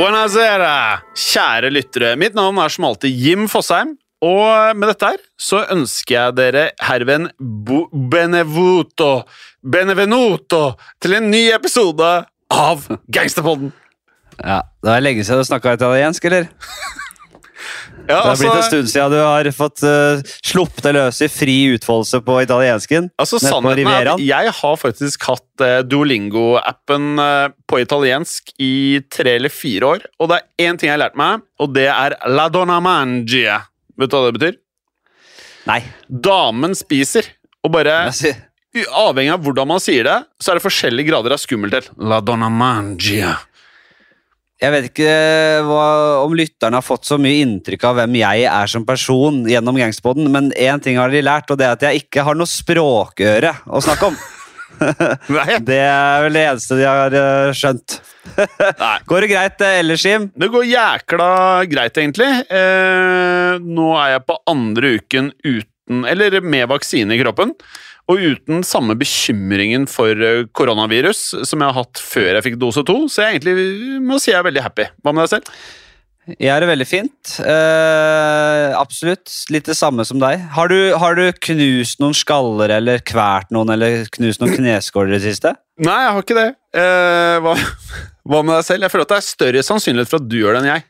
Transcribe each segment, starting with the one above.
Buonasera, kjære lyttere. Mitt navn er som alltid Jim Fosheim. Og med dette her så ønsker jeg dere herven benevuto, benevenuto til en ny episode av Gangsterpodden. Ja, Det er lenge siden du snakka italiensk, eller? Ja, Det har blitt en altså, stund siden du har fått uh, sluppet det løs i fri utfoldelse på italiensken. altså sannheten er at jeg har faktisk hatt uh, Duolingo-appen uh, på italiensk i tre eller fire år. Og det er én ting jeg har lært meg, og det er la donna mangia. Vet du hva det betyr? Nei. Damen spiser. Og bare Avhengig av hvordan man sier det, så er det forskjellige grader av skummelhet. La donna mangia. Jeg vet ikke hva, om lytterne har fått så mye inntrykk av hvem jeg er som person gjennom Gangsterpodden, men én ting har de lært, og det er at jeg ikke har noe språkøre å snakke om. Det er vel det eneste de har eh, skjønt. Går det greit eh, ellers, Jim? det går jækla greit, egentlig. Eh, nå er jeg på andre uken uten Eller med vaksine i kroppen. Og uten samme bekymringen for eh, koronavirus som jeg har hatt før jeg fikk dose to. Så jeg egentlig må si jeg er veldig happy. Hva med deg selv? Jeg har det veldig fint. Uh, absolutt. Litt det samme som deg. Har du, har du knust noen skaller eller kvært noen eller knust noen kneskåler i det siste? Nei, jeg har ikke det. Uh, hva, hva med deg selv? Jeg føler at det er større sannsynlighet for at du gjør det enn jeg.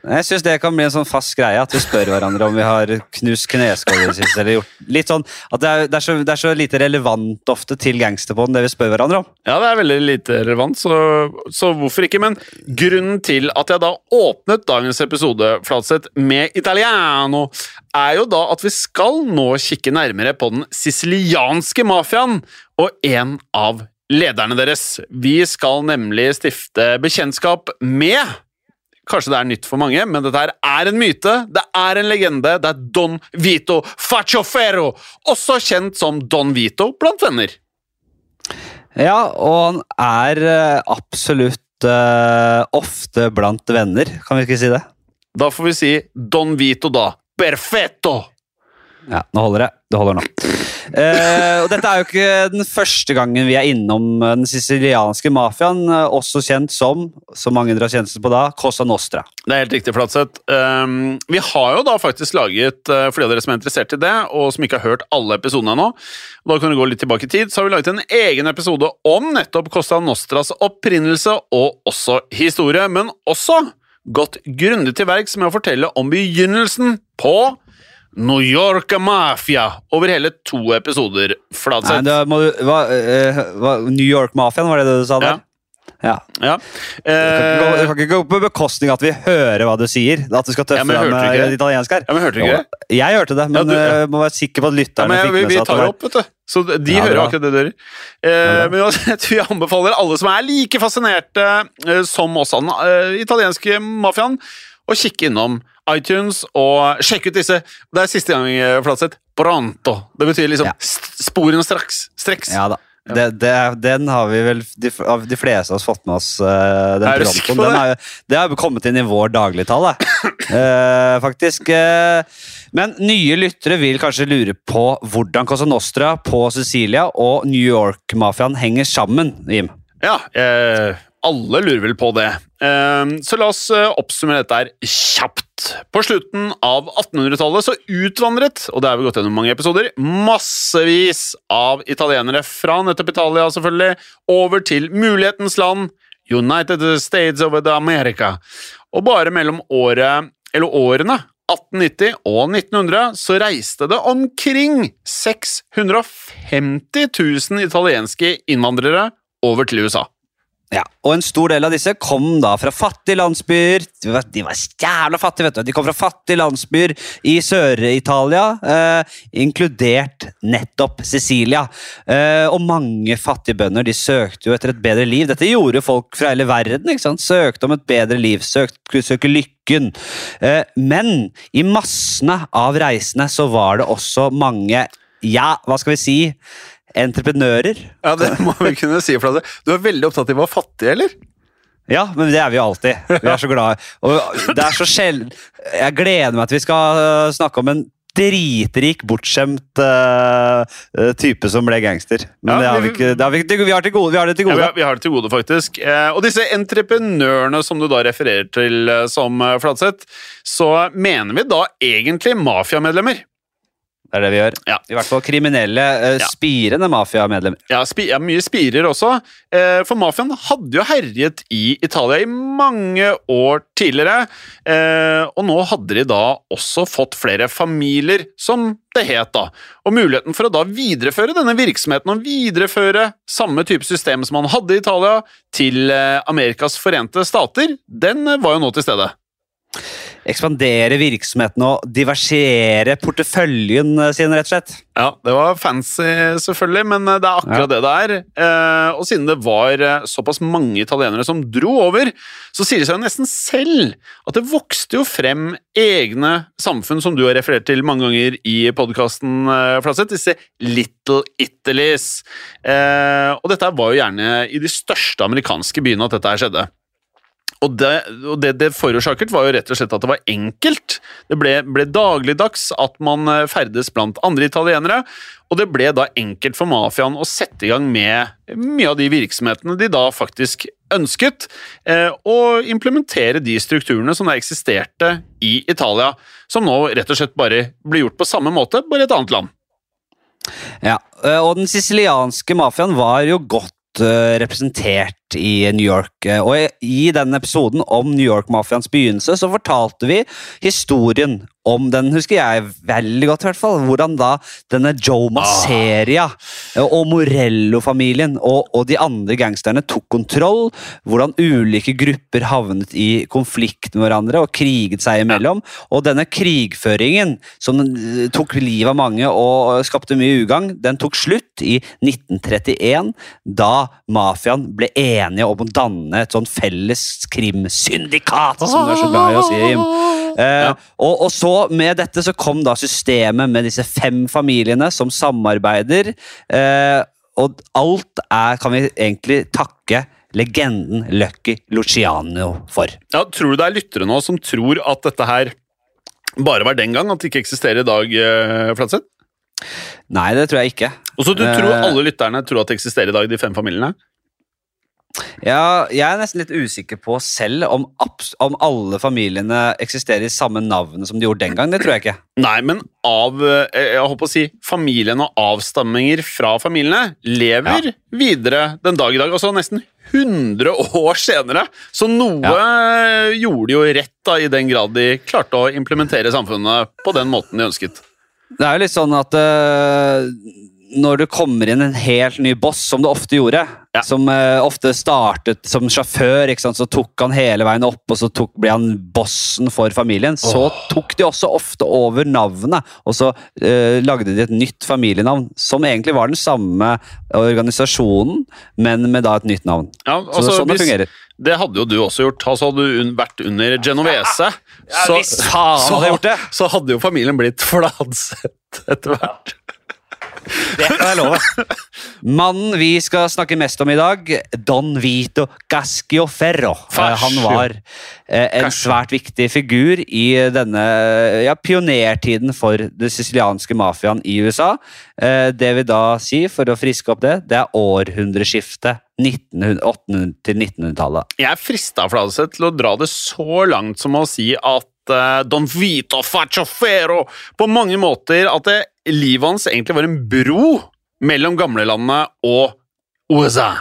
Jeg syns det kan bli en sånn fast greie at vi spør hverandre om vi har knust kneskåler i det sånn det er, det, så, det er så lite relevant ofte til gangsterpodden, det vi spør hverandre om. Ja, det er veldig lite relevant, så, så hvorfor ikke? Men grunnen til at jeg da åpnet dagens episode Flatseth, med italiano, er jo da at vi skal nå kikke nærmere på den sicilianske mafiaen og en av lederne deres. Vi skal nemlig stifte bekjentskap med Kanskje det er nytt for mange, men dette her er en myte. Det er en legende. Det er Don Vito Facciofero, også kjent som Don Vito blant venner. Ja, og han er eh, absolutt uh, ofte blant venner, kan vi ikke si det? Da får vi si Don Vito, da. Perfetto! Ja, nå holder det. Det holder nå. Eh, og dette er jo ikke den første gangen vi er innom eh, den sicilianske mafiaen, eh, også kjent som, som mange drar kjennelse på da, Cosa Nostra. Det er helt riktig, Flatseth. Um, vi har jo da faktisk laget, uh, for de av dere som er interessert i det, og som ikke har hørt alle episodene ennå, da kan du gå litt tilbake i tid, så har vi laget en egen episode om nettopp Cosa Nostras opprinnelse og også historie, men også gått grundig til verks med å fortelle om begynnelsen på New York Mafia over hele to episoder, Nei, Flatseth. da må du, hva, uh, hva, New York-mafiaen, var det det du sa der? Ja. Ja. Det kan, Eh, kan ikke gå på bekostning at vi hører hva du sier. At du skal Ja, tøffe men deg du med italiensk her. ja, men hørte du ikke det? Jeg hørte det, men Ja, du- ja. eh, må være sikker på at Ja, lytterne men fikk vi, med seg at det var opp, vet du. Så de Ja, hører bra. akkurat det dere eh, Men uansett, vi anbefaler alle som er like fascinerte eh, som oss av den eh, italienske mafiaen, å kikke innom iTunes og sjekk ut disse. Det er siste gang, eh, Flatseth. Pronto. Det betyr liksom Ja. sporene straks. Streks. Ja da. Det, det, den har vi vel de, av de fleste av oss fått med oss. eh, den Er du sikker på Den er, det har kommet inn i vår dagligtale, eh, faktisk. Men nye lyttere vil kanskje lure på hvordan Cosa Nostra på Sicilia og New York-mafiaen henger sammen, Jim. Ja, eh, alle lurer vel på det. Eh, så la oss eh, oppsummere dette her kjapt. På slutten av 1800-tallet så utvandret, og det har vi gått gjennom mange episoder, massevis av italienere fra nettopp Italia selvfølgelig, over til mulighetens land, United States of America. Og bare mellom året, årene 1890 og 1900 så reiste det omkring 650 000 italienske innvandrere over til USA. Ja, og En stor del av disse kom da fra fattige landsbyer. De var, jævla fattige, vet du. De kom fra fattige landsbyer i Sør-Italia, eh, inkludert nettopp Sicilia. Eh, og mange fattige bønder de søkte jo etter et bedre liv. Dette gjorde folk fra hele verden. ikke sant? Søkte om et bedre liv, søkte søke lykken. Eh, men i massene av reisende så var det også mange, ja, hva skal vi si, entreprenører. Ja, det må vi kunne si. for at Du er veldig opptatt av å være fattig, eller? Ja, men det er vi jo alltid. Vi er så glade. Og det er så sjelden Jeg gleder meg til vi skal øh, snakke om en dritrik, bortskjemt øh, type som ble gangster. Men Ja, det har vi ikke. Det har vi, det, vi har til gode. Vi har det til gode. ja, vi har det til gode, faktisk. Eh, og disse entreprenørene som du da refererer til eh, som eh, Flatseth, så mener vi da egentlig mafiamedlemmer. Det er det vi gjør. Ja. I hvert fall kriminelle, Ja. spirende mafiamedlemmer. Ja, spi, ja, mye spirer også. Eh, for mafiaen hadde jo herjet i Italia i mange år tidligere. Eh, og nå hadde de da også fått flere familier, som det het da. Og muligheten for å da videreføre denne virksomheten og videreføre samme type system som man hadde i Italia, til Amerikas forente stater, den var jo nå til stede. Ekspandere virksomheten og diversiere porteføljen sin, rett og slett. Ja, det var fancy, selvfølgelig, men eh, det er akkurat det det er. Eh, og siden det var eh, såpass mange italienere som dro over, så sier det seg jo nesten selv at det vokste jo frem egne samfunn, som du har referert til mange ganger i podkasten, Flatseth, disse Little Italys. Eh, og dette var jo gjerne i de største amerikanske byene at dette her skjedde. Og det, og det det forårsaket, var jo rett og slett at det var enkelt. Det ble, ble dagligdags at man eh, ferdes blant andre italienere, og det ble da enkelt for mafiaen å sette i gang med mye av de virksomhetene de da faktisk ønsket, eh, og implementere de strukturene som da eksisterte i Italia, som nå rett og slett bare blir gjort på samme måte, bare i et annet land. Ja, øh, og den sicilianske mafiaen var jo godt øh, representert i New York. øh, Og i- den episoden om New York-mafiaens begynnelse så fortalte vi historien om den, husker jeg veldig godt i hvert fall, hvordan da denne Joe Masseria øh, og Morello-familien og, og de andre gangsterne tok kontroll, hvordan ulike grupper havnet i konflikt med hverandre og kriget seg imellom, og denne krigføringen som øh, tok livet av mange og skapte mye ugagn, den tok slutt i 1931, da mafiaen ble enige om å danne et sånn felles krimsyndikat, som du er så glad i å si, Jim. Eh, og, og så med dette så kom da systemet med disse fem familiene som samarbeider, Uh, og alt er, kan vi egentlig takke legenden Lucky Luciano for. Ja, tror du det er lyttere nå som tror at dette her bare var den gang, at det ikke eksisterer i dag, uh, Flatseth? Nei, det tror jeg ikke. Og så du tror alle lytterne tror at det eksisterer i dag, de fem familiene? Ja, jeg er nesten litt usikker på selv om, om alle familiene eksisterer i samme navn som de gjorde den gang. Det tror jeg ikke. Nei, men av eh, jeg håper å si, familien og avstamminger fra familiene lever videre den dag i dag. Altså nesten 100 år senere. Så noe ja. gjorde de jo rett da, i den grad de klarte å implementere samfunnet på den måten de ønsket. Det er jo litt sånn at øh, når det kommer inn en helt ny boss, som det ofte gjorde, Ja. som uh, ofte startet som sjåfør, så tok han hele veien opp, og så tok, ble han bossen for familien, så tok de også ofte over navnet, og så uh, lagde de et nytt familienavn, som egentlig var den samme organisasjonen, men med da et nytt navn. Ja, Så det altså, er sånn det fungerer. Det hadde jo du også gjort. Altså, hadde du un vært under Genovese, Ja, så, det. så hadde jo familien blitt fladsett etter hvert. Det kan jeg love. Mannen vi skal snakke mest om i dag, Don Vito Cascioferro. Eh, Han var eh, en svært viktig figur i denne ja, pionertiden for det sicilianske mafiaen i USA. Eh, Det vil da si, for å friske opp det, det er århundreskiftet 1900 800 til 1900-tallet. Jeg er frista til å dra det så langt som å si at eh, Don Vito Facciofero på mange måter At det, livet hans egentlig var en bro mellom gamlelandet og USA.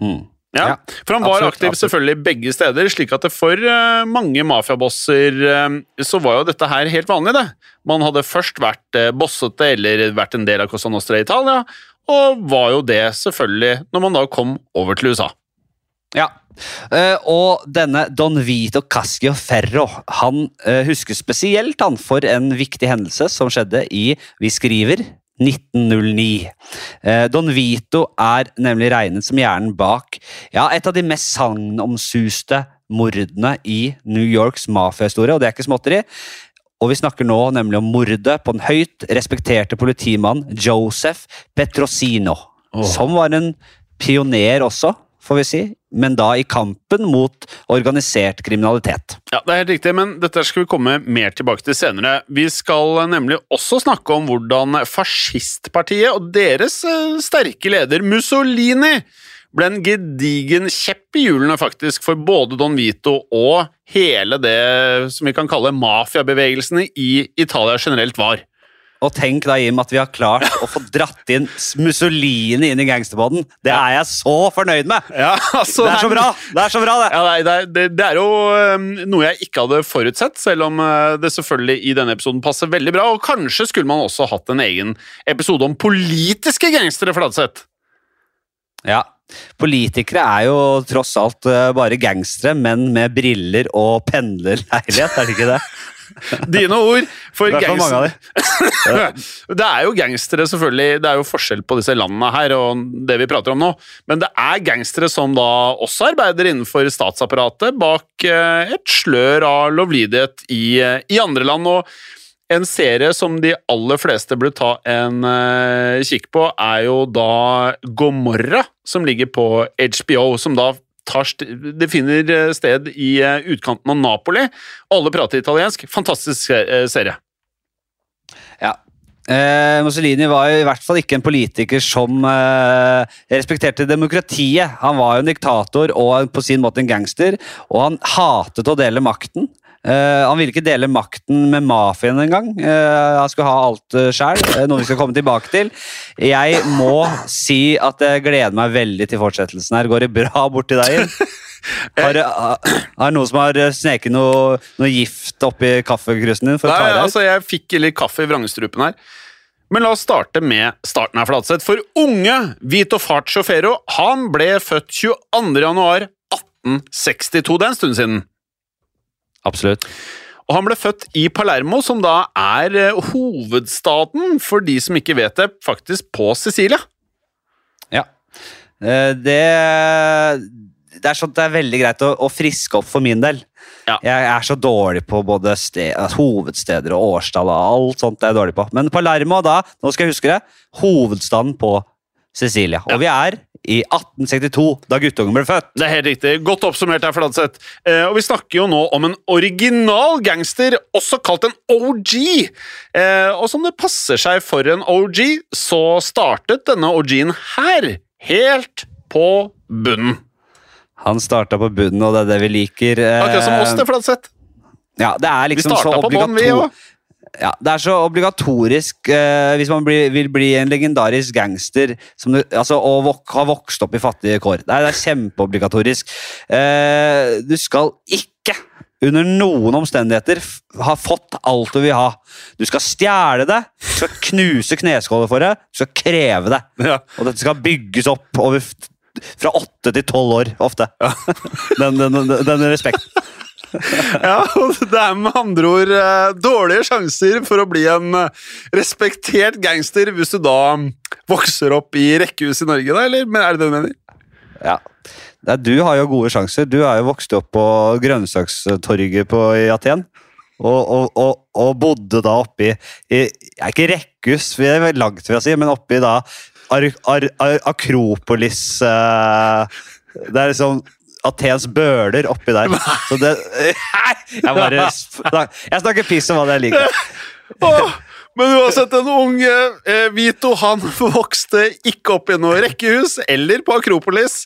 Mm. Ja, Ja, For han var absolutt, aktiv absolutt. selvfølgelig begge steder, slik at for uh, mange mafiabosser uh, så var jo dette her helt vanlig. det. Man hadde først vært uh, bossete eller vært en del av Cosa Nostra i Italia, og var jo det selvfølgelig når man da kom over til USA. Ja. Uh, og denne Don Vito Cascio Ferro han uh, husker spesielt han for en viktig hendelse som skjedde i Vi skriver 1909. Uh, Don Vito er nemlig regnet som hjernen bak ja, et av de mest sagnomsuste mordene i New Yorks mafiahistorie, og det er ikke småtteri. Og vi snakker nå nemlig om mordet på den høyt respekterte politimannen Joseph Petrosino, som var en pioner også, får vi si, men da i kampen mot organisert kriminalitet. Ja, det er helt riktig, men dette skal vi komme mer tilbake til senere. Vi skal nemlig også snakke om hvordan fascistpartiet og deres eh, sterke leder Mussolini ble en gedigen kjepp i hjulene faktisk for både Don Vito og hele det som vi kan kalle mafiabevegelsene i Italia generelt var. Og tenk da, Jim, at vi har klart å få dratt inn Mussolini inn i gangsterbåten. Det er jeg så fornøyd med! Ja, altså, Det er så bra! Det er så bra, det! Ja, det, er, det, det er jo um, noe jeg ikke hadde forutsett, selv om uh, det selvfølgelig i denne episoden passer veldig bra. Og kanskje skulle man også hatt en egen episode om politiske gangstere, Fladseth. Ja. Politikere er jo tross alt eh, bare gangstere, men med briller og pendlerleilighet, er det ikke det? Dine ord for gangstere. det er jo gangstere, selvfølgelig. Det er jo forskjell på disse landene her og det vi prater om nå. Men det er gangstere som da også arbeider innenfor statsapparatet bak eh, et slør av lovlydighet i, eh, i andre land. og en serie som de aller fleste burde ta en eh, kikk på, er jo da Gomorra, som ligger på HBO, som da det finner eh, sted i eh, utkanten av Napoli. Alle prater italiensk. Fantastisk eh, serie. Ja. Eh, Mussolini var jo i hvert fall ikke en politiker som eh, respekterte demokratiet. Han var jo en diktator og på sin måte en gangster, og han hatet å dele makten. Eh, han ville ikke dele makten med mafiaen engang. Uh, han skulle ha alt uh, sjøl, noe vi skal komme tilbake til. Jeg må si at jeg gleder meg veldig til fortsettelsen her. Går det bra borti deg? Har, Har, noen som har sneket noe, noe gift oppi kaffekrusen din? for å ta Nei, altså, jeg fikk litt kaffe i vrangstrupen her. Men la oss starte med starten her, Flatseth. For unge Vito Fart Sjåfero han ble født 22. januar 1862. Det er en stund siden. Absolutt. Og han ble født i Palermo, som da er eh, hovedstaden, for de som ikke vet det, faktisk på Sicilia. Ja. Eh, Det, det er sånn det er veldig greit å, å friske opp for min del. Ja. Jeg er så dårlig på både sted, hovedsteder og årstall og alt sånt. er jeg dårlig på. Men Palermo da, nå skal jeg huske det, hovedstaden på Sicilia. Og vi er i 1862, da guttungen ble født. Det er helt riktig. Godt oppsummert her, Fladseth. Eh, og vi snakker jo nå om en original gangster, også kalt en OG. Eh, og som det passer seg for en OG, så startet denne OG-en her, helt på bunnen. Han starta på bunnen, og det er det vi liker. eh, Akkurat som oss, det, Fladseth. Ja, det er liksom så starta på bånn, vi òg. Ja, det er så obligatorisk eh, hvis man blir, vil bli en legendarisk gangster som du, altså, og vok har vokst opp i fattige kår. Det er, det er kjempeobligatorisk. Eh, du skal ikke under noen omstendigheter ha fått alt du vil ha. Du skal stjele det, du skal knuse kneskåler for det, du skal kreve det. Ja. Og dette skal bygges opp over fra åtte til tolv år, ofte. Den, den, den, den respekten. Ja, det er med andre ord eh, dårlige sjanser for å bli en eh, respektert gangster hvis du da mm, vokser opp i rekkehus i Norge, da, eller er det det du mener? Ja. Du har jo gode sjanser. Du er jo vokst opp på grønnsakstorget på, i Aten. Og, og, og, og bodde da oppi i, Ikke rekkehus. Vi er langt fra å si, men oppi da Ar Ar Ar Akropolis eh, Det er liksom Athens bøler oppi der. Så det Jeg bare Jeg snakker piss om hva det jeg liker. Åh, men uansett, den unge eh, Vito han vokste ikke opp i noe rekkehus eller på Akropolis.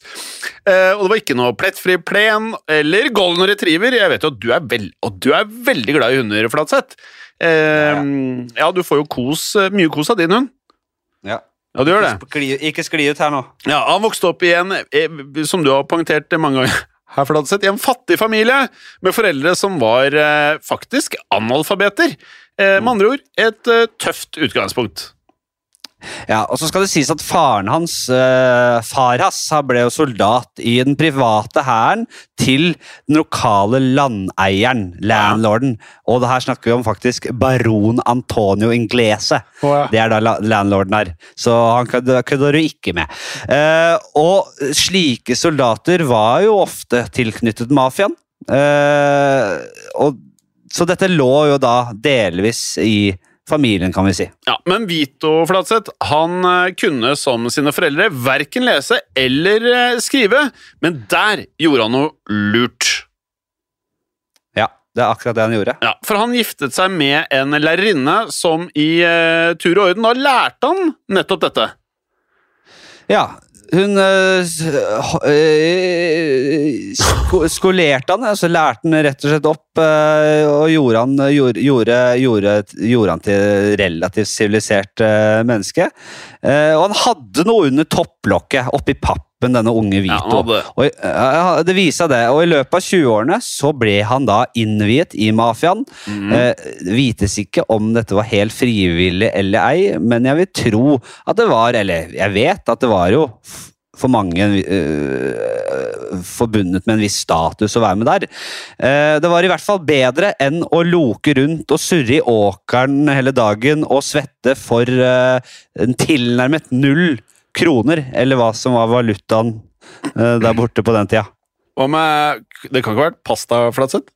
Eh, og det var ikke noe plettfri plen eller golden retriever. Jeg vet jo at du er, veld du er veldig glad i hunder, Flatseth. Eh, ja, du får jo kos, mye kos av din hund. Ja. Ja, du gjør det. Skli, ikke skli ut her nå. Ja, Han vokste opp i en, eh, som du har poengtert mange ganger, her for sett, i en fattig familie med foreldre som var eh, faktisk analfabeter. Eh, med andre ord et eh, tøft utgangspunkt. Ja, og så skal det sies at faren hans, uh, Farhas, ble jo soldat i den private hæren til den lokale landeieren, landlorden. Og det her snakker vi om faktisk baron Antonio Inglese. Oh, ja. Det er da landlorden her, så han kødder kødder du ikke med. Uh, og slike soldater var jo ofte tilknyttet mafiaen. Uh, og, så dette lå jo da delvis i familien, kan vi si. Ja, Men Vito Flatseth han eh, kunne som sine foreldre verken lese eller eh, skrive, men der gjorde han noe lurt. Ja, det er akkurat det han gjorde. Ja, For han giftet seg med en lærerinne som i uh, tur og orden da lærte han nettopp dette. Ja, hun øh, skolerte han, altså lærte han rett og slett opp øh, og gjorde han, gjorde, gjorde, gjorde, han til relativt sivilisert øh, menneske. Og han hadde noe under topplokket oppi pappen, denne unge Ja, Vito. hadde- Og, ja, det viser det, og i løpet av 20-årene så ble han da innviet i mafiaen. Mm. Eh, vites ikke om dette var helt frivillig eller ei, men jeg vil tro at det var, eller jeg vet at det var jo for mange øh, forbundet med en viss status å være med der. Eh, det var i hvert fall bedre enn å loke rundt og surre i åkeren hele dagen og svette for eh, en tilnærmet null kroner, eller hva som var valutaen eh, der borte på den tida. Hva med Det kan ikke ha vært pasta, Flatseth?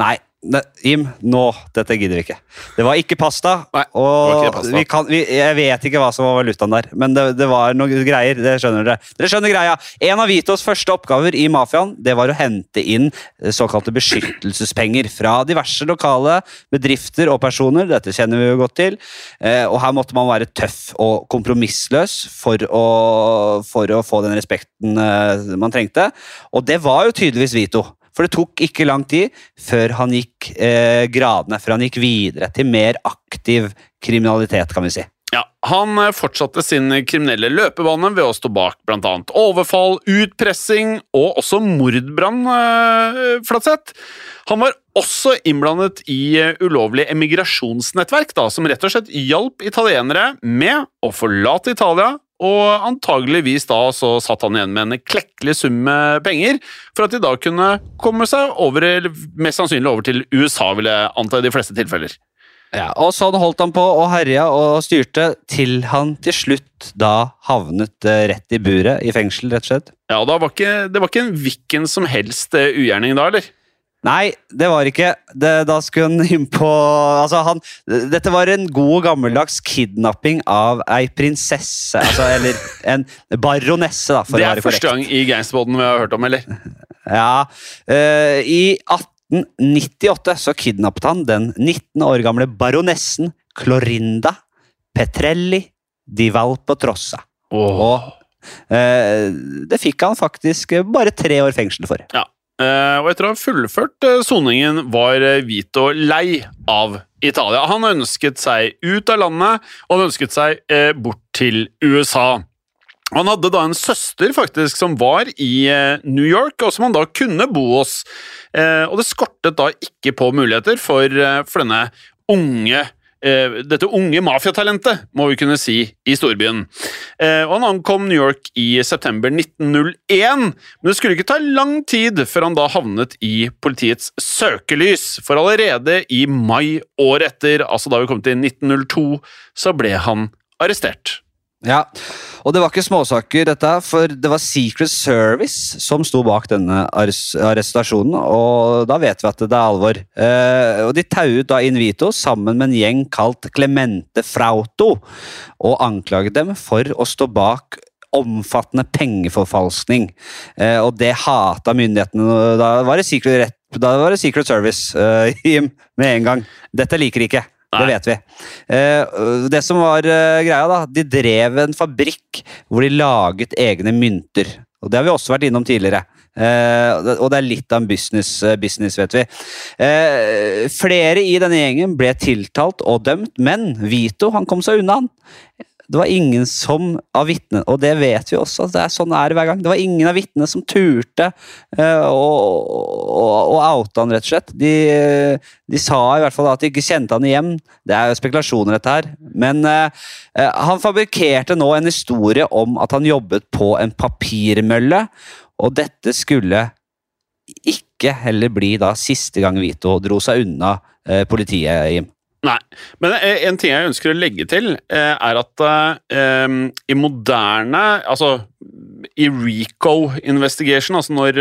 Nei, ne, Jim, nå, dette gidder vi ikke. Det var ikke pasta, Nei, og ikke pasta. vi kan, vi, jeg vet ikke hva som var valutaen der, men det, det var noen greier, det skjønner dere. Dere skjønner greia. En av Vitos første oppgaver i mafiaen, det var å hente inn eh, såkalte beskyttelsespenger fra diverse lokale bedrifter og personer, dette kjenner vi jo godt til, eh, og her måtte man være tøff og kompromissløs for å, for å få den respekten eh, man trengte, og det var jo tydeligvis Vito. For det tok ikke lang tid før han gikk eh, gradene, før han gikk videre til mer aktiv kriminalitet, kan vi si. Ja, Han eh, fortsatte sin kriminelle løpebane ved å stå bak bl.a. overfall, utpressing og også mordbrann, eh, Flatseth. Han var også innblandet i eh, ulovlig emigrasjonsnettverk, da, som rett og slett hjalp italienere med å forlate Italia, og antageligvis da så satt han igjen med en klekkelig sum med penger for at de da kunne komme seg over, eller mest sannsynlig over til USA, vil jeg anta i de fleste tilfeller. Ja, og sånn holdt han på og herja og styrte til han til slutt da havnet eh, rett i buret, i fengsel, rett og slett. Ja, og da var ikke, Det var ikke en hvilken som helst eh, ugjerning da, eller? Nei, det var ikke. Det, da skulle han inn på Altså, han Dette var en god gammeldags kidnapping av ei prinsesse. Altså, eller en baronesse, da, for å være korrekt. det er første gang i Gangsterboden vi har hørt om, eller? Ja, Uh, I 1898 så kidnappet han den 19 år gamle baronessen Clorinda Petrelli di Valpotrossa. Og uh, det fikk han faktisk bare tre år fengsel for. Ja. Eh, og etter å ha fullført eh, soningen var eh, Vito lei av Italia. Han ønsket seg ut av landet, og han ønsket seg bort til USA. Han hadde da en søster faktisk som var i New York, og som han da kunne bo hos. Og det skortet da ikke på muligheter for, for denne unge eh, dette unge mafiatalentet, må vi kunne si, i storbyen. Eh, og Han ankom New York i september 1901, men det skulle ikke ta lang tid før han da havnet i politiets søkelys. For allerede i mai året etter, altså da vi kom til 1902, så ble han arrestert. Ja, og det var ikke småsaker, dette, for det var Secret Service som sto bak denne arrestasjonen, og da vet vi at det er alvor. Eh, og De tauet da Invito sammen med en gjeng kalt Clemente Frauto, og anklaget dem for å stå bak omfattende pengeforfalskning. Eh, og det hata myndighetene. Da var det Secret, da var det Secret Service, eh, med en gang. Dette liker de ikke. Det vet vi. Eh, det som var eh, greia, da, de drev en fabrikk hvor de laget egne mynter. Og Det har vi også vært innom tidligere. Eh, og det- er litt av en business, business vet vi. Flere i denne gjengen ble tiltalt og dømt, men Vito han kom seg unna. han. Det var ingen som av vitnene, og det vet vi også, det er sånn det er hver gang. Det var ingen av vitnene som turte eh, å, å, oute han, rett og slett. De, de sa i hvert fall at de ikke kjente han igjen. Det er jo spekulasjoner, dette her. Men uh, han fabrikkerte nå en historie om at han jobbet på en papirmølle, og dette skulle ikke heller bli da siste gang Vito dro seg unna uh, politiet, Jim. Nei. Men eh, en ting jeg ønsker å legge til, eh, er at eh, i moderne Altså i RICO investigation, altså når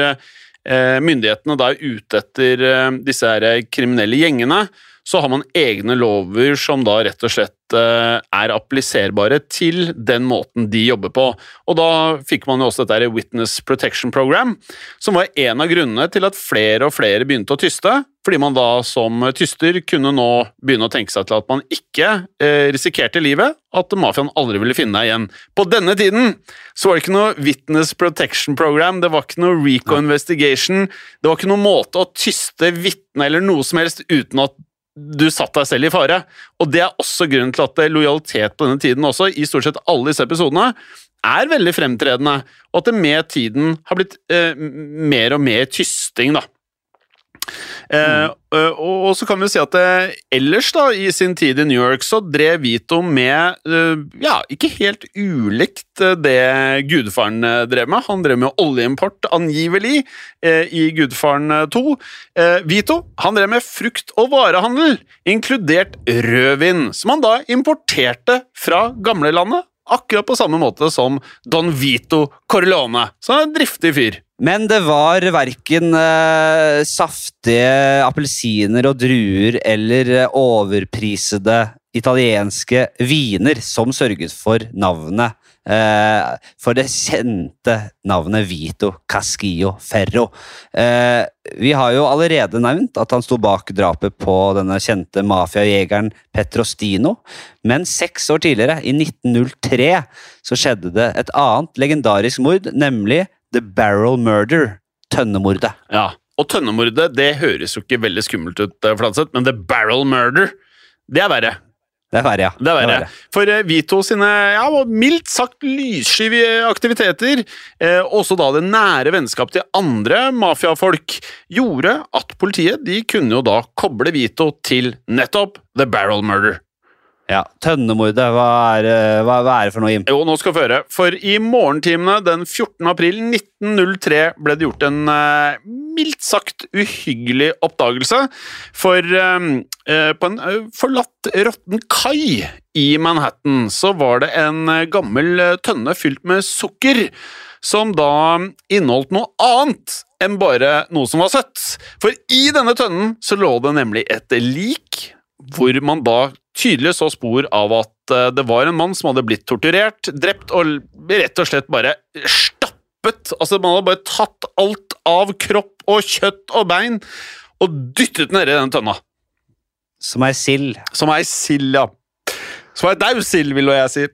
myndighetene da er ute etter disse her kriminelle gjengene, så har man egne lover som da rett og slett eh, er appliserbare til den måten de jobber på. Og da fikk man jo også dette Witness Protection Program, som var en av grunnene til at flere og flere begynte å tyste, fordi man da som tyster kunne nå begynne å tenke seg til at man ikke eh, risikerte livet, at mafiaen aldri ville finne deg igjen. På denne tiden så var det ikke noe Witness Protection Program, det var ikke noe Rico Investigation, det var ikke noen måte å tyste vitne eller noe som helst uten at du satt deg selv i fare. Og det er også grunnen til at lojalitet på denne tiden også, i stort sett alle disse episodene, er veldig fremtredende, og at det med tiden har blitt eh, mer og mer tysting, da. Eh, og, og så kan vi si at eh, ellers da, i sin tid i New York så drev Vito med eh, ja, ikke helt ulikt eh, det gudfaren eh, drev med. Han drev med oljeimport, angivelig, eh, i Gudfaren eh, 2. Eh, Vito han drev med frukt- og varehandel, inkludert rødvin, som han da importerte fra gamlelandet. Akkurat på samme måte som Don Vito Corleone. Så han er en driftig fyr. Men det var verken eh, saftige appelsiner og druer eller eh, overprisede italienske viner som sørget for navnet. Eh, for det kjente navnet Vito Cascio Ferro. Eh, vi har jo allerede nevnt at han sto bak drapet på denne kjente mafiajegeren Petrostino. Men seks år tidligere, i 1903, så skjedde det et annet legendarisk mord, nemlig The Barrel Murder. Tønnemordet. Ja, og tønnemordet det høres jo ikke veldig skummelt ut, eh, Fladseth, men the barrel murder, det er verre. Det er verre, ja. Det er verre. For eh, Vito sine ja, mildt sagt lyssky aktiviteter, eh, også da det nære vennskap til andre mafiafolk, gjorde at politiet de kunne jo da koble Vito til nettopp the barrel murder. Ja, Tønnemordet, hva eh, hva, hva er det for noe, Jim? Jo, nå skal vi høre. For i morgentimene den 14. april 1903 ble det gjort en eh, mildt sagt uhyggelig oppdagelse. For eh, eh, på en eh, forlatt råtten kai i Manhattan så var det en gammel tønne fylt med sukker. Som da inneholdt noe annet enn bare noe som var søtt. For i denne tønnen så lå det nemlig et lik, hvor man da tydelig så spor av at eh, det var en mann som hadde blitt torturert, drept og rett og slett bare stappet Altså, man hadde bare tatt alt av kropp og kjøtt og bein og dyttet nedi den tønna. Som er sild. Som ei sild, ja. Som ei daud sild, vil jeg si.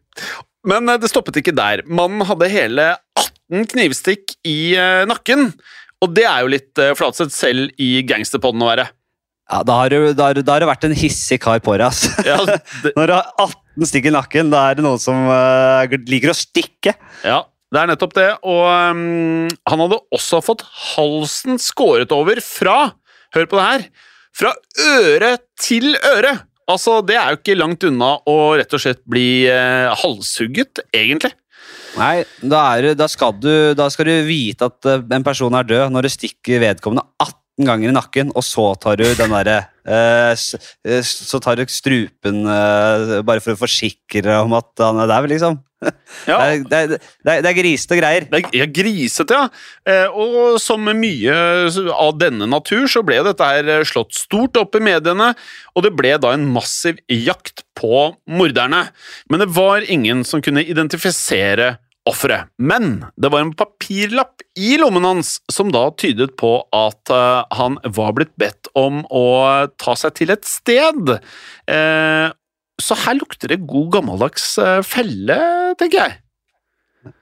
Men eh, det stoppet ikke der. Mannen hadde hele 18 knivstikk i eh, nakken. Og det er jo litt Flatseth selv i gangsterpodden å være. Ja, da har, du, da, har, du- da har du vært en hissig kar på deg, ass. Ja, det, Når du har 18 stikk i nakken, da er det noen som uh, liker å stikke. ja, det er nettopp det. Og um, han hadde også fått halsen skåret over fra Hør på det her! Fra øre til øre! Altså, Det er jo ikke langt unna å rett og slett bli uh, halshugget, egentlig. Nei, da, er, du- da, skal du, da skal du vite at eh, en person er død når du stikker vedkommende 18 15 ganger i nakken, og så tar du den derre eh, eh, Så tar du strupen eh, bare for å forsikre om at han er der, liksom. Ja. Det, er, det, er, det, er, det grisete greier. Det er ja, grisete, ja. Og som mye av denne natur, så ble dette her slått stort opp i mediene, og det ble da en massiv jakt på morderne. Men det var ingen som kunne identifisere offeret. Men det var en papirlapp i lommen hans som da tydet på at eh, han var blitt bedt om å ta seg til et sted. Eh, så her lukter det god gammeldags eh, felle, tenker jeg.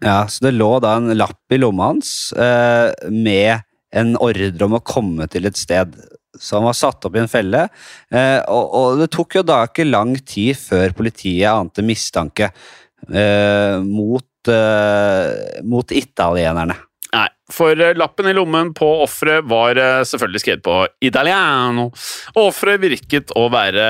Ja, Så det lå da en lapp i lomma hans med en ordre om å komme til et sted. Så han var satt opp i en felle, og, det tok jo da ikke lang tid før politiet ante mistanke mot, eh, mot italienerne. Nei, for eh, lappen i lommen på offeret var eh, selvfølgelig skrevet på italiano. Offeret virket å være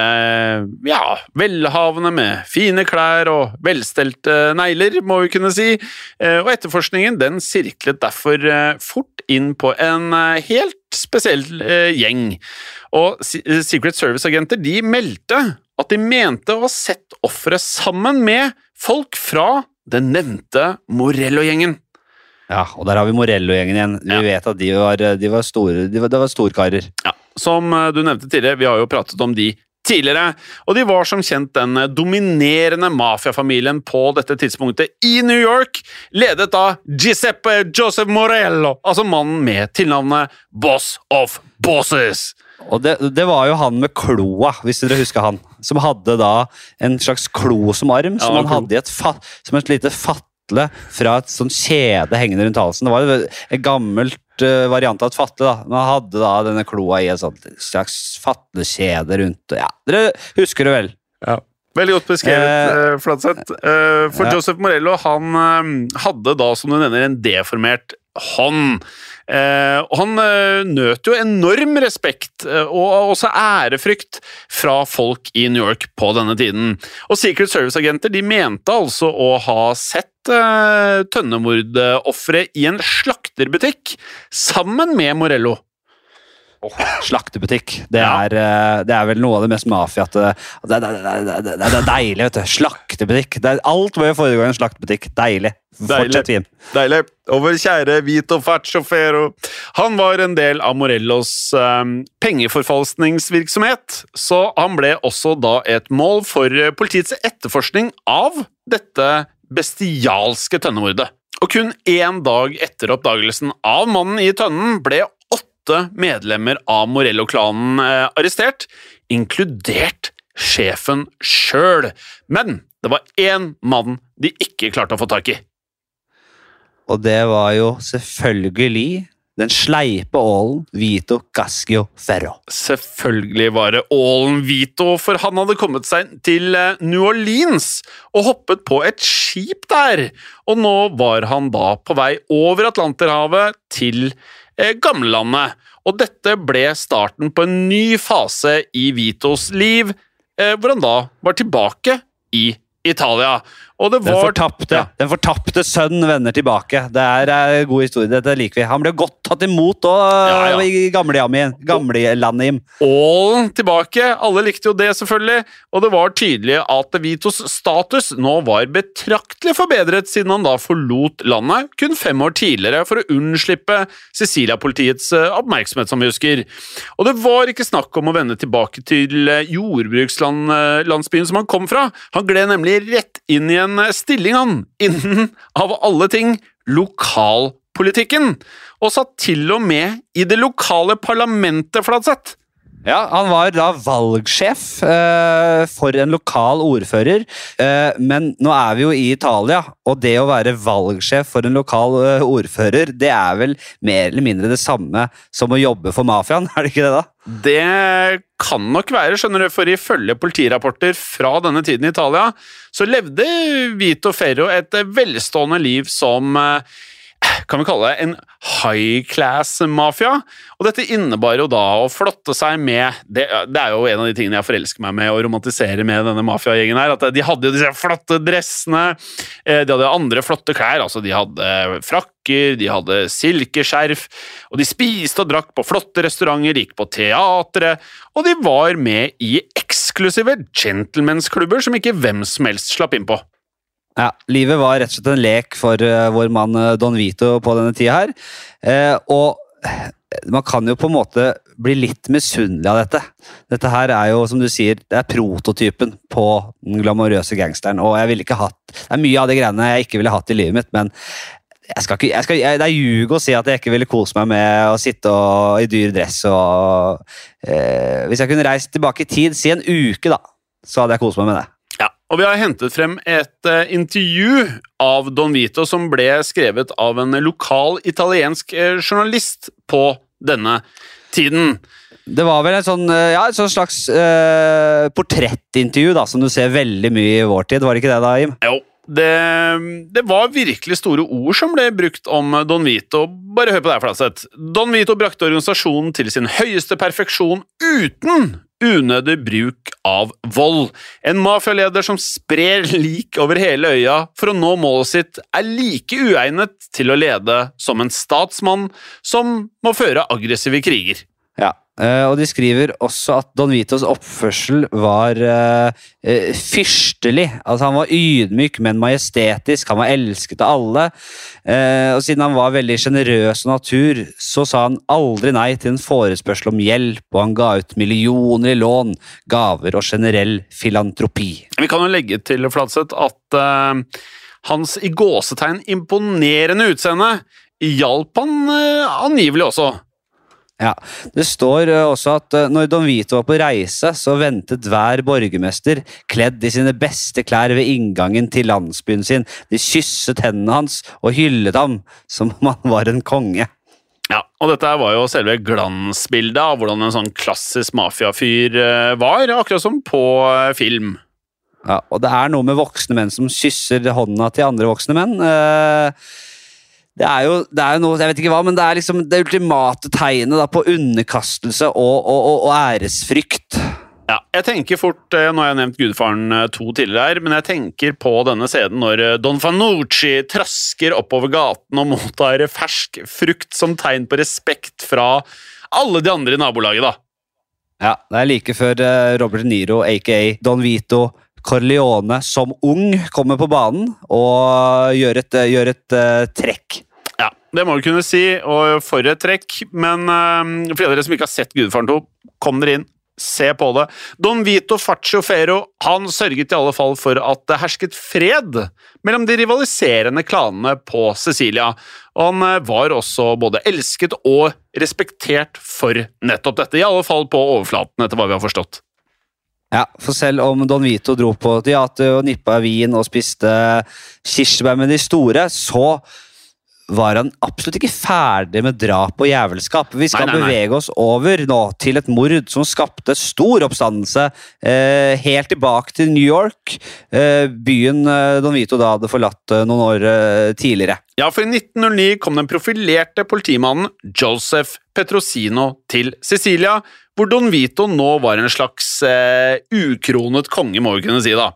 ja, velhavende med fine klær og velstelte negler, må vi kunne si, og etterforskningen den sirklet derfor fort inn på en helt spesiell gjeng. Og Secret Service-agenter de meldte at de mente å ha sett offeret sammen med folk fra den nevnte Morello-gjengen. Ja, og der har vi Morello-gjengen igjen. Vi Ja. vet at de var, de var store, de var, de var storkarer. Ja, Som eh, du nevnte tidligere, vi har jo pratet om de tidligere, og de var som kjent den eh, dominerende mafiafamilien på dette tidspunktet i New York, ledet av Giuseppe Joseph Morello, altså mannen med tilnavnet Boss of Bosses. Og det, det var jo han med kloa, hvis dere husker han. Som hadde da en slags klo som arm, som Ja, han klo. hadde i et, fa som et lite fatle fra et sånn kjede hengende rundt halsen. Det var et en gammelt uh, variant av et fatle, da. Men han hadde da denne kloa i et sånt slags fatlekjede rundt Ja, dere husker det vel? Veldig godt beskrevet, Eh, eh, Fladseth. Eh, for ja. Joseph Morello han eh, hadde da, som du nevner, en deformert hånd. Eh, han eh, nøt jo enorm respekt eh, og også ærefrykt fra folk i New York på denne tiden. Og Secret Service-agenter de mente altså å ha sett eh, tønnemordofferet i en slakterbutikk sammen med Morello. Slaktebutikk. Det, er, ja. det er vel noe av det mest mafiate det, det, det, er- deilig, vet du. Slaktebutikk. Det alt må jo foregå i en slaktebutikk. Deilig. Fortsett, Jim. Deilig. Og vår kjære Vito Facciofero. Han var en del av Morellos um, pengeforfalskningsvirksomhet, så han ble også da et mål for eh, politiets etterforskning av dette bestialske tønnemordet. Og kun én dag etter oppdagelsen av mannen i tønnen ble åtte medlemmer av Morello-klanen eh, arrestert, inkludert sjefen sjøl. Men det var én mann de ikke klarte å få tak i. Og det var jo selvfølgelig den sleipe ålen Vito Cascio Ferro. Selvfølgelig var det Ålen Vito, for han hadde kommet seg til eh, New Orleans og hoppet på et skip der. Og nå var han da på vei over Atlanterhavet til eh, gamlelandet. Og dette ble starten på en ny fase i Vitos liv, eh, hvor han da var tilbake i Italia. Og det Den fortapte, Ja. den fortapte sønn vender tilbake. Det er en god historie. Dette liker vi. Han ble godt tatt imot òg, Ja, ja. i gamlelandet Gamle Ålen tilbake. Alle likte jo det, selvfølgelig. Og det var tydelig at Vitos status nå var betraktelig forbedret siden han da forlot landet kun fem år tidligere for å unnslippe Sicilia-politiets eh, oppmerksomhet, som vi husker. Og det var ikke snakk om å vende tilbake til eh, jordbrukslandsbyen som han kom fra. Han gled nemlig rett inn i en eh, stilling, han, innen, av alle ting, lokalpolitikken. Og satt til og med i det lokale parlamentet, Fladseth. Ja, Han var da valgsjef eh, for en lokal ordfører. Eh, men nå er vi jo i Italia, og det å være valgsjef for en lokal eh, ordfører, det er vel mer eller mindre det samme som å jobbe for mafiaen, er det ikke det, da? Det kan nok være, skjønner du, for ifølge politirapporter fra denne tiden i Italia, så levde Vito Ferro et velstående liv som eh, kan vi kalle det en high class mafia. Og dette innebar jo da å flotte seg med det, det er jo en av de tingene jeg forelsker meg med å romantisere med denne mafiagjengen her. At de hadde jo disse flotte dressene, eh, de hadde andre flotte klær. altså De hadde frakker, de hadde silkeskjerf, og de spiste og drakk på flotte restauranter, gikk på teatret, og de var med i eksklusive gentlemensklubber som ikke hvem som helst slapp inn på. Ja, Livet var rett og slett en lek for eh, vår mann eh, Don Vito på denne tida her. Eh, og man kan jo på en måte bli litt misunnelig av dette. Dette her er jo, som du sier, det er prototypen på den glamorøse gangsteren. Og jeg ville ikke hatt Det er mye av de greiene jeg ikke ville hatt i livet mitt, men jeg skal ikke, jeg skal, jeg, det er ljug å si at jeg ikke ville kose meg med å sitte og, i dyr dress og eh, Hvis jeg kunne reist tilbake i tid, si en uke, da, så hadde jeg kost meg med det. Ja, og vi har hentet frem et uh, intervju av Don Vito som ble skrevet av en lokal italiensk uh, journalist på denne tiden. Det var vel et sånn, eh, ja, et sånn slags uh, portrettintervju da, som du ser veldig mye i vår tid. Var det ikke det, da, Jim? Jo, det, det var virkelig store ord som ble brukt om Don Vito. Bare hør på det her, Flatseth. Don Vito brakte organisasjonen til sin høyeste perfeksjon uten unødig bruk av vold. En mafialeder som sprer lik over hele øya for å nå målet sitt, er like uegnet til å lede som en statsmann som må føre aggressive kriger. Ja, Uh, og de skriver også at Don Vitos oppførsel var uh, uh, fyrstelig. Altså Han var ydmyk, men majestetisk. Han var elsket av alle. Og siden han var veldig sjenerøs av natur, så sa han aldri nei til en forespørsel om hjelp, og han ga ut millioner i lån, gaver og generell filantropi. Vi kan jo legge til Flatseth, at hans i gåsetegn imponerende utseende hjalp han angivelig også. Ja, Det står eh, også at eh, når Don Vito var på reise, så ventet hver borgermester kledd i sine beste klær ved inngangen til landsbyen sin. De kysset hendene hans og hyllet ham som om han var en konge. Ja, og dette var jo selve glansbildet av hvordan en sånn klassisk mafiafyr eh, var, akkurat som på film. Ja, og det er noe med voksne menn som kysser hånda til andre voksne menn. Eh, Det er jo, det er jo noe, jeg vet ikke hva, men det er liksom det ultimate tegnet da, på underkastelse og, og, og, og æresfrykt. Ja, jeg tenker fort, eh, Nå har jeg nevnt Gudfaren eh, to tidligere her, men jeg tenker på denne scenen når eh, Don Fanucci trasker oppover gaten og mottar fersk frukt som tegn på respekt fra alle de andre i nabolaget, da. Ja, Det er like før Robert De Niro, aka Don Vito Corleone, som ung kommer på banen og gjør et, gjør et uh, trekk. Ja, det må du kunne si, og for et trekk. Men uh, for dere som ikke har sett Gudfaren 2, kom dere inn. Se på det. Don Vito Faccio Fero han sørget i alle fall for at det hersket fred mellom de rivaliserende klanene på Sicilia. Og han eh, var også både elsket og respektert for nettopp dette, i alle fall på overflaten, etter hva vi har forstått. Ja, for selv om Don Vito dro på teater og nippa vin og spiste kirsebær med de store, så var han absolutt ikke ferdig med drap og jævelskap. Vi skal Nei, nei, nei. bevege oss over nå til et mord som skapte stor oppstandelse eh, helt tilbake til New York, eh, byen eh, Don Vito da hadde forlatt eh, noen år eh, tidligere. Ja, for i 1909 kom den profilerte politimannen Joseph Petrosino til Sicilia, hvor Don Vito nå var en slags eh, ukronet konge, må vi kunne si. da.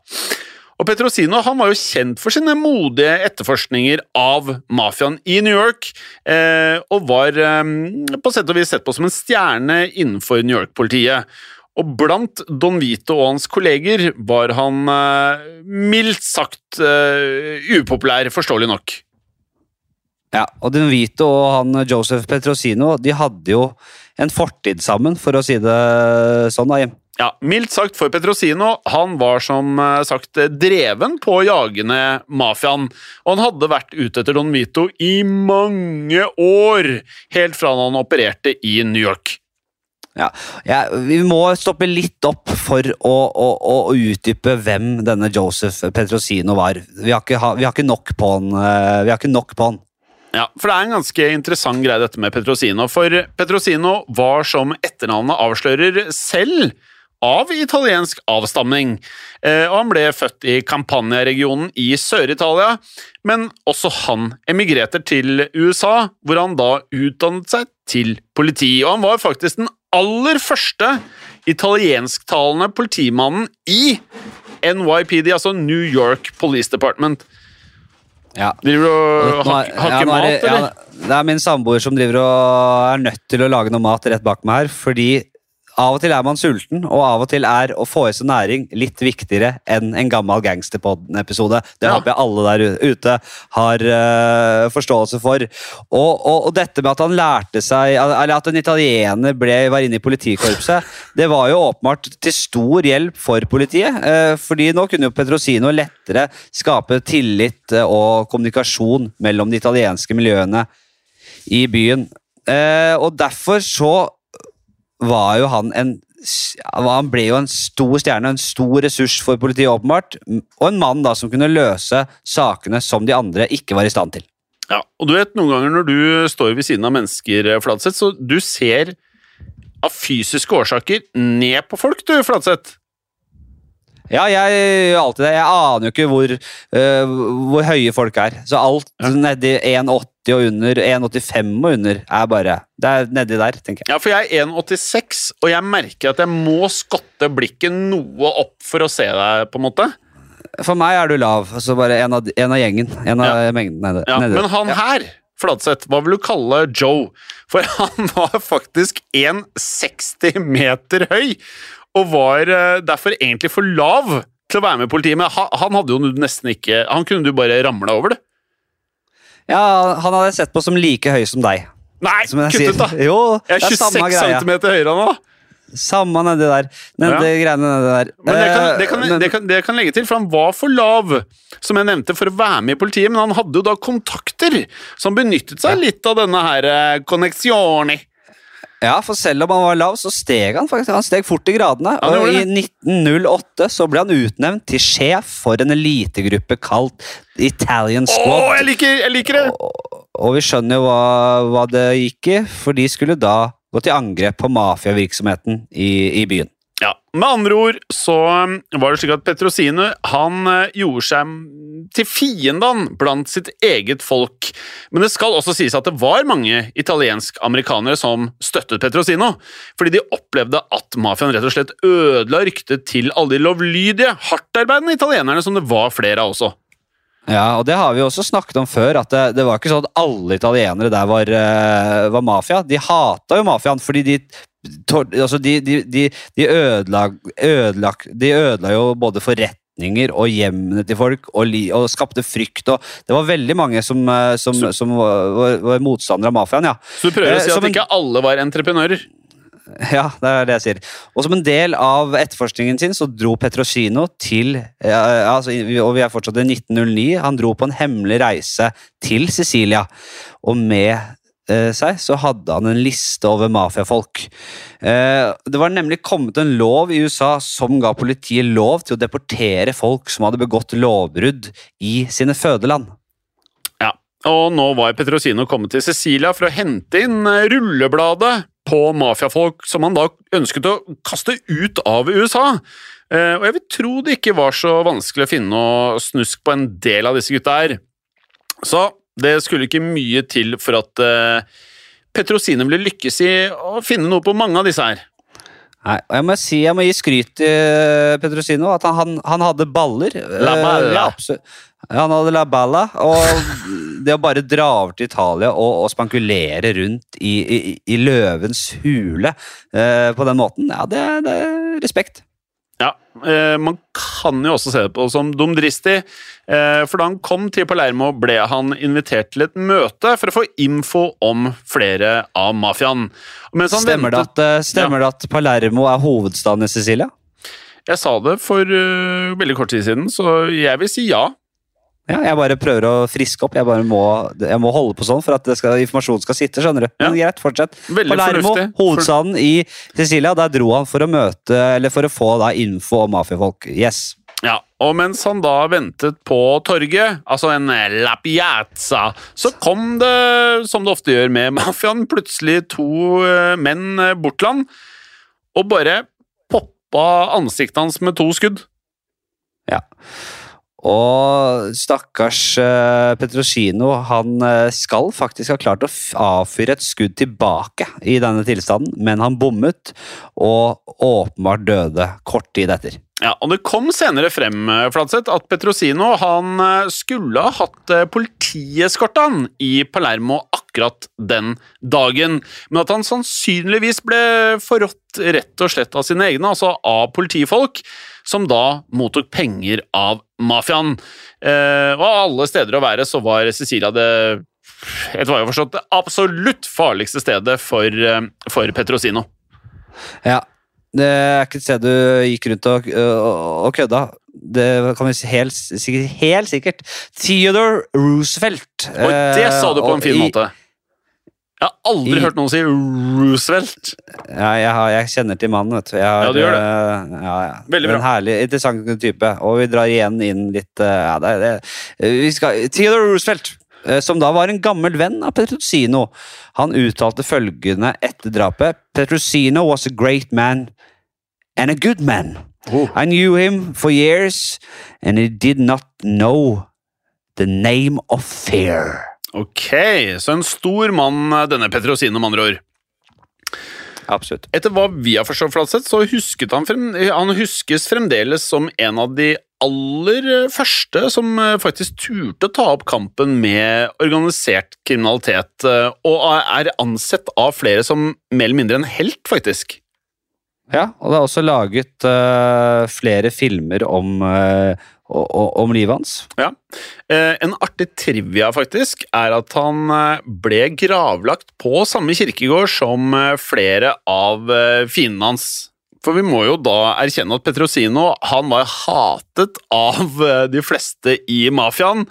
Og Petrosino han var jo kjent for sine modige etterforskninger av mafiaen i New York, eh, og var eh, på sett og vis sett på som en stjerne innenfor New York-politiet. Og blant Don Vito og hans kolleger var han eh, mildt sagt eh, upopulær, forståelig nok. Ja, og Don Vito og han Joseph Petrosino de hadde jo en fortid sammen, for å si det sånn. da, Jim. Ja, Mildt sagt for Petrosino, han var som eh, sagt dreven på å jage ned mafiaen. Og han hadde vært ute etter Don Vito i mange år, helt fra han opererte i New York. Ja, ja, Vi må stoppe litt opp for å, å, å utdype hvem denne Joseph Petrosino var. Vi har ikke, vi har ikke nok på han. eh, Vi har ikke nok på han. Ja, for det er en ganske interessant greie dette med Petrosino. For Petrosino var, som etternavnet avslører, selv av italiensk avstamning. Eh, og han ble født i Campania-regionen i Sør-Italia, men også han emigrerte til USA, hvor han da utdannet seg til politi. Og han var faktisk den aller første italiensktalende politimannen i NYPD, altså New York Police Department. Ja. Driver du og hakker er- ja, mat, eller? ja, det er min samboer som driver og er nødt til å lage noe mat rett bak meg her, fordi av og til er man sulten, og av og til er å få i seg næring litt viktigere enn en gammel Gangsterpodden-episode. Det Ja. håper jeg alle der ute har uh, forståelse for. Og, og, og dette med at han lærte seg Eller at en italiener ble, var inne i politikorpset, det var jo åpenbart til stor hjelp for politiet. Uh, fordi nå kunne jo Petrosino lettere skape tillit eh, og kommunikasjon mellom de italienske miljøene i byen. Uh, og derfor så var jo han en han ble jo en stor stjerne, en stor ressurs for politiet, åpenbart. Og en mann da som kunne løse sakene som de andre ikke var i stand til. Ja, og du vet, Noen ganger når du står ved siden av mennesker, eh, Fladseth, så du ser av fysiske årsaker ned på folk, du, Fladseth. Ja, jeg gjør alltid det. Jeg aner jo ikke hvor, uh, hvor høye folk er. Så alt nedi 1,80 og under, 1,85 og under, er bare Det er nedi der, tenker jeg. Ja, for jeg er 1,86, og jeg merker at jeg må skotte blikket noe opp for å se deg, på en måte. For meg er du lav. Altså bare en av, en av gjengen. En av mengden nedi, Ja, nedi. men han her, Fladseth, hva vil du kalle Joe? For han var faktisk 1,60 meter høy, og var eh, derfor egentlig for lav til å være med i politiet. Men han, hadde jo nesten ikke Han kunne du bare ramla over, du. Ja, han hadde jeg sett på som like høy som deg. Nei, Som jeg kutt ut, da! Jo, Jeg er er 26 greia. cm høyere nå. Samme nedi der. Nedi greiene nedi der. Men det kan, Eh, det, kan, men- det, kan, det kan legge til, for han var for lav, som jeg nevnte, for å være med i politiet. Men han hadde jo da kontakter, som benyttet seg litt av denne her eh, connexioni. Ja, for selv om han var lav, så steg han faktisk. Han steg fort i gradene. Ja, og I 1908 så ble han utnevnt til sjef for en elitegruppe kalt Italian Squad. Squad. jeg liker, jeg liker det! Og, og vi skjønner jo hva, hva det gikk i, for de skulle da gå til angrep på mafiavirksomheten i, i byen. Ja, Med andre ord så um, var det slik at Petrosine han eh, gjorde seg til fienden blant sitt eget folk. Men det skal også sies at det var mange italiensk-amerikanere som støttet Petrosino, fordi de opplevde at mafiaen rett og slett ødela ryktet til alle de lovlydige, hardtarbeidende italienerne som det var flere av også. Ja, og det har vi også snakket om før, at det, det var ikke sånn at alle italienere der var, eh, var mafia. De hata jo mafiaen, fordi de altså de, de, de, de, ødela, ødela, de ødela jo både forretninger og hjemmene til folk, og, li, og skapte frykt. og Det var veldig mange som, eh, som, som var, var, motstandere av mafiaen, ja. Så du prøver Eh, å si som at en- ikke alle var entreprenører? Ja, det er det jeg sier. Og som en del av etterforskningen sin så dro Petrosino til ja, altså, Og vi er fortsatt i 1909. Han dro på en hemmelig reise til Sicilia. Og med eh, seg så hadde han en liste over mafiafolk. Eh, det var nemlig kommet en lov i USA som ga politiet lov til å deportere folk som hadde begått lovbrudd i sine fødeland. Ja, og nå var Petrosino kommet til Sicilia for å hente inn eh, rullebladet på mafiafolk som han da ønsket å kaste ut av USA. Eh, Og jeg vil tro det ikke var så vanskelig å finne noe snusk på en del av disse gutta her. Så det skulle ikke mye til for at Petrosine Petrosino ville lykkes i å finne noe på mange av disse her. Nei, og jeg må, si, jeg må gi skryt til eh, Petrosino, at han, han, han hadde baller. La la, la! ja, absolutt. Han hadde la balla, og det å bare dra over til Italia og, og spankulere rundt i, i, i løvens hule eh, på den måten, ja, det, det er respekt. Ja, eh, Man kan jo også se det på som dumdristig, eh, for da han kom til Palermo, ble han invitert til et møte for å få info om flere av mafiaen. Stemmer, ventet, det at, stemmer ja. det at Palermo er hovedstaden i Sicilia? Jeg sa det for uh, veldig kort tid siden, så jeg vil si ja. Ja, jeg bare prøver å friske opp. Jeg bare må, jeg må holde på sånn for at det skal, informasjonen skal sitte. skjønner du. Men greit, fortsett. Veldig Palermo, fornuftig. hovedstaden i Sicilia. Der dro han for å møte, eller for å få da info om mafiafolk. Yes. Ja, og mens han da ventet på torget, altså en la piazza, så kom det, som det ofte gjør med mafiaen, plutselig to eh, menn eh, bort til han, og bare poppa ansiktet hans med to skudd. Ja. Og stakkars uh, Petrosino, han uh, skal faktisk ha klart å avfyre et skudd tilbake i denne tilstanden, men han bommet, og åpenbart døde kort tid etter. Ja, og Det kom senere frem eh, Flatseth, at Petrosino han eh, skulle ha hatt politieskortene i Palermo akkurat den dagen, men at han sannsynligvis ble forrådt rett og slett av sine egne, altså av politifolk, som da mottok penger av mafiaen. Eh, og alle steder å være så var Cecilia det etter hva jeg har forstått, det absolutt farligste stedet for, eh, for Petrosino. Ja. Det er ikke et sted du gikk rundt og, og, og kødda. Det kan vi si helt, helt sikkert. Theodore Roosevelt. Og det sa du på Eh, en fin måte. i-. Jeg har aldri i- hørt noen si Roosevelt. Ja, jeg, har, jeg kjenner til mannen, vet du. Har, Ja, du gjør det. Uh, Ja, ja. Veldig bra. En herlig, interessant type. Og vi drar igjen inn litt uh, ja, det, det, vi skal, Theodore Roosevelt, uh, som da var en gammel venn av Petrosino, han uttalte følgende etter drapet. Petrosino was a great man and a good man. Oh. I knew him for years, and he did not know the name of fear. Ok, så en stor mann, denne Petrosino, med andre ord. Absolutt. Etter hva vi har forstått, Flatseth, så husket han, frem, han huskes fremdeles som en av de aller første som eh, faktisk turte å ta opp kampen med organisert kriminalitet, eh, og er ansett av flere som mer eller mindre en helt, faktisk. Ja, og det er også laget uh, flere filmer om, o- om livet hans. Ja. Uh, en artig trivia, faktisk, er at han ble gravlagt på samme kirkegård som flere av fiendene hans. For vi må jo da erkjenne at Petrosino han var hatet av eh, de fleste i mafiaen,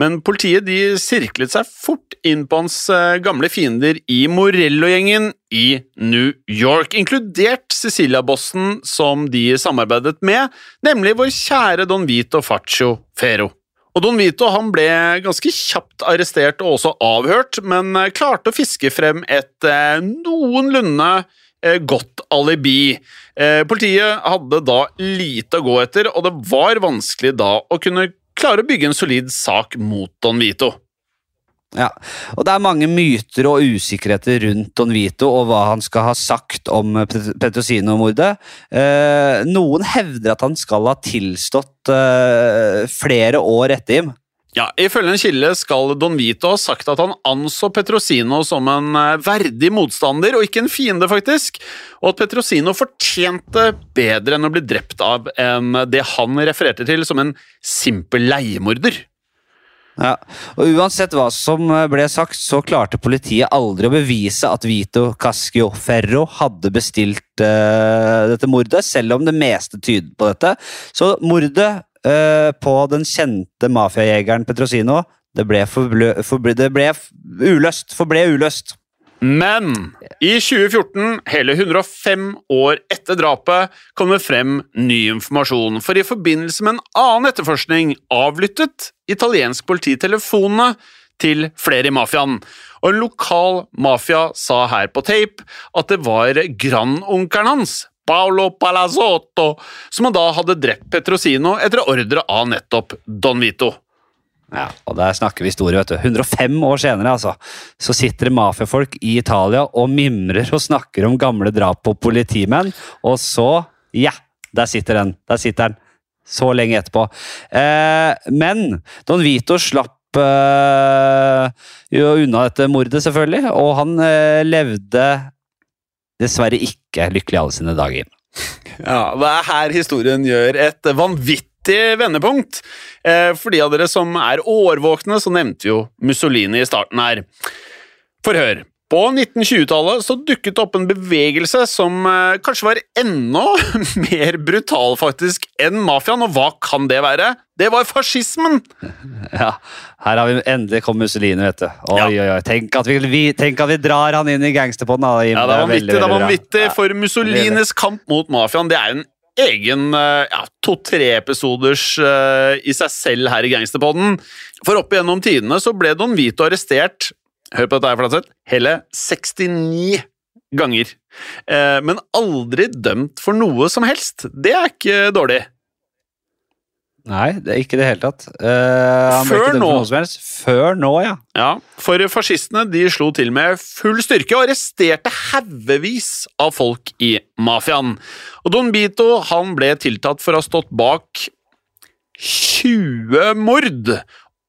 men politiet de sirklet seg fort inn på hans eh, gamle fiender i Morello-gjengen i New York, inkludert Cecilia-bossen som de samarbeidet med, nemlig vår kjære Don Vito Faccio Fero. Og Don Vito han ble ganske kjapt arrestert og også avhørt, men eh, klarte å fiske frem et noenlunde godt alibi. Eh, politiet hadde da lite å gå etter, og det var vanskelig da å kunne klare å bygge en solid sak mot Don Vito. Ja, og det er mange myter og usikkerheter rundt Don Vito og hva han skal ha sagt om Petrosino-mordet. Eh, noen hevder at han skal ha tilstått eh, flere år etter Jim. Ja, Ifølge en kilde skal Don Vito ha sagt at han anså Petrosino som en eh, verdig motstander, og ikke en fiende, faktisk, og at Petrosino fortjente bedre enn å bli drept av enn det han refererte til som en simpel leiemorder. Ja, og Uansett hva som eh, ble sagt, så klarte politiet aldri å bevise at Vito Cascio Ferro hadde bestilt uh, dette mordet, selv om det meste tyder på dette. Så mordet eh, på den kjente mafiajegeren Petrosino det ble, forblø, forble, det ble uløst. Forble uløst. Men i 2014, hele 105 år etter drapet, kom det frem ny informasjon, for i forbindelse med en annen etterforskning avlyttet italiensk politi telefonene til flere i mafiaen. Og en lokal mafia sa her på tape at det var grandonkelen hans, Paolo Palazzotto, som han da hadde drept Petrosino etter ordre av nettopp Don Vito. Ja, og der snakker vi historie, vet du. 105 år senere, altså, så sitter det mafiafolk i Italia og mimrer og snakker om gamle drap på politimenn, og så, ja, der sitter den. Der sitter den. Så lenge etterpå. Eh, men Don Vito slapp eh, jo unna dette mordet, selvfølgelig, og han eh, levde dessverre ikke lykkelig alle sine dager. Ja, Det er her historien gjør et vanvittig vendepunkt. Eh, for de av dere som er årvåkne, så nevnte jo Mussolini i starten her. For hør. På 1920-tallet så dukket det opp en bevegelse som eh, kanskje var enda mer brutal faktisk enn mafiaen, og hva kan det være? Det var fascismen! Ja, her har vi endelig kommet Mussolini, vet du. Oi, Ja. oi, oi. Tenk at vi, tenk at vi drar han inn i gangsterpodden. Ja, det var vanvittig, det var vanvittig for Mussolinis kamp mot mafiaen. Det er en egen eh, ja, to-tre episoders uh, i seg selv her i Gangsterpodden. For opp igjennom tidene så ble Don Vito arrestert Hør på dette her, Flatseth. Hele 69 ganger. Eh, men aldri dømt for noe som helst. Det er ikke dårlig. Nei, det er ikke det hele tatt. Uh, Før nå. Før nå, ja. Ja, for fascistene de slo til med full styrke og arresterte haugevis av folk i mafiaen. Og Don Bito han ble tiltatt for å ha stått bak 20 mord.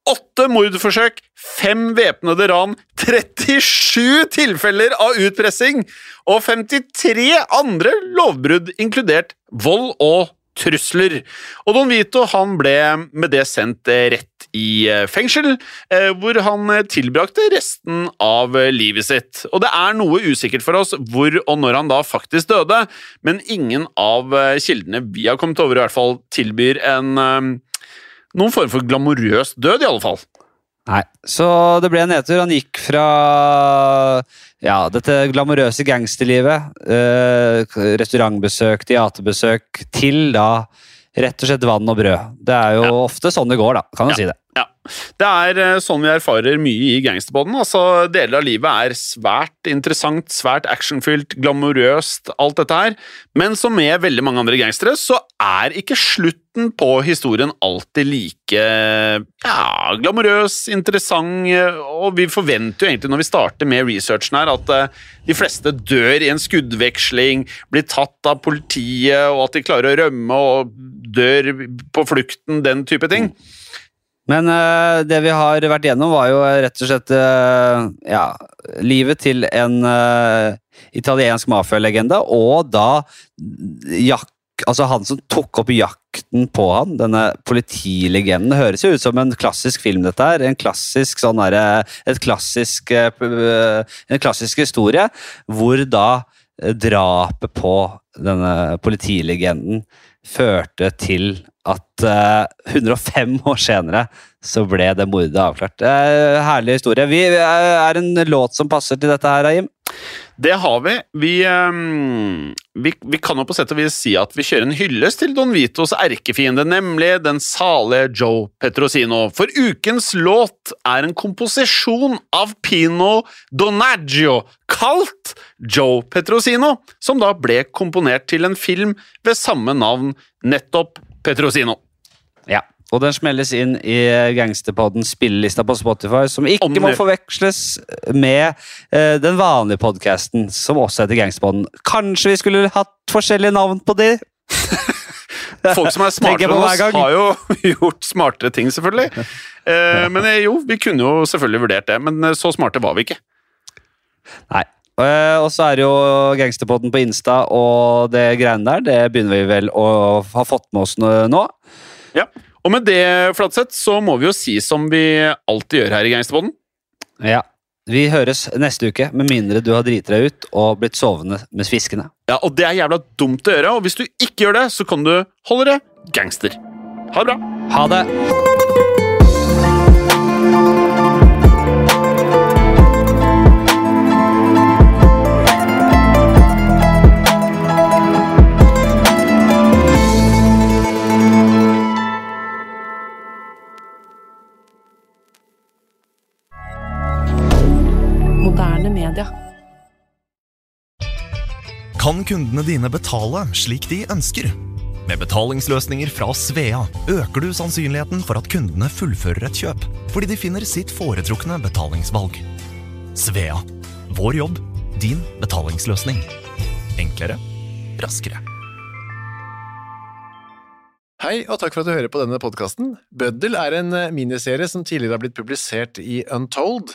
Åtte mordforsøk, fem væpnede ran, 37 tilfeller av utpressing og 53 andre lovbrudd, inkludert vold og trusler. Og Don Vito han ble med det sendt rett i eh, fengsel, eh, hvor han tilbrakte resten av livet sitt. Og det er noe usikkert for oss hvor og når han da faktisk døde, men ingen av eh, kildene vi har kommet over, i hvert fall tilbyr en noen form for glamorøs død, i alle fall. Nei, Så det ble en nedtur. Han gikk fra ja, dette glamorøse gangsterlivet, eh, restaurantbesøk, teaterbesøk, til da rett og slett vann og brød. Det er jo ofte sånn det går, da. Kan du si det. Ja. Det er eh, sånn vi erfarer mye i gangsterbåten. Altså, deler av livet er svært interessant, svært actionfylt, glamorøst, alt dette her. Men som med veldig mange andre gangstere, så er ikke slutten på historien alltid like ja, glamorøs, interessant, og vi forventer jo egentlig når vi starter med researchen her, at eh, de fleste dør i en skuddveksling, blir tatt av politiet, og at de klarer å rømme og dør på flukten, den type ting. Men uh, det vi har vært gjennom, var jo rett og slett uh, ja, livet til en uh, italiensk mafialegende, og da jak Altså han som tok opp jakten på han, denne politilegenden. Høres jo ut som en klassisk film, dette her. En klassisk sånn her, Et klassisk eh, eh, En klassisk historie hvor da eh, drapet på denne politilegenden førte til at uh, 105 år senere så ble det mordet avklart. Er herlig historie. Vi eh, er en låt som passer til dette her, Jim. Det har vi. Vi, um, vi. Vi kan jo på sett og vis si at vi kjører en hyllest til Don Vitos erkefiende, nemlig den salige Joe Petrosino. For ukens låt er en komposisjon av Pino Donaggio, kalt Joe Petrosino, som da ble komponert til en film ved samme navn, nettopp Petrosino. Ja. Og den smelles inn i Gangsterpoddens spillelista på Spotify, som ikke må forveksles med eh, den vanlige podkasten, som også heter Gangsterpodden. Kanskje vi skulle hatt forskjellige navn på de? Folk som er smartere enn oss, har jo gjort smartere ting, selvfølgelig. Eh, men eh, jo, vi kunne jo selvfølgelig vurdert det, men eh, så smarte var vi ikke. Nei. Eh, og så er det jo Gangsterpodden på Insta og det greiene der. Det begynner vi vel å ha fått med oss nå. Ja. Og med det, Flatseth, så må vi jo si som vi alltid gjør her i Gangsterpodden. Ja. Vi høres neste uke, med mindre du har driti deg ut og blitt sovende med fiskene. Ja, og det er jævla dumt å gjøre, og hvis du ikke gjør det, så kan du holde det gangster. Ha det bra. Ha det! Media. Kan kundene dine betale slik de ønsker? Med betalingsløsninger fra Svea øker du sannsynligheten for at kundene fullfører et kjøp, fordi de finner sitt foretrukne betalingsvalg. Svea vår jobb, din betalingsløsning. Enklere, raskere. Hei, og takk for at du hører på denne podkasten. Bøddel er en miniserie som tidligere har blitt publisert i Untold,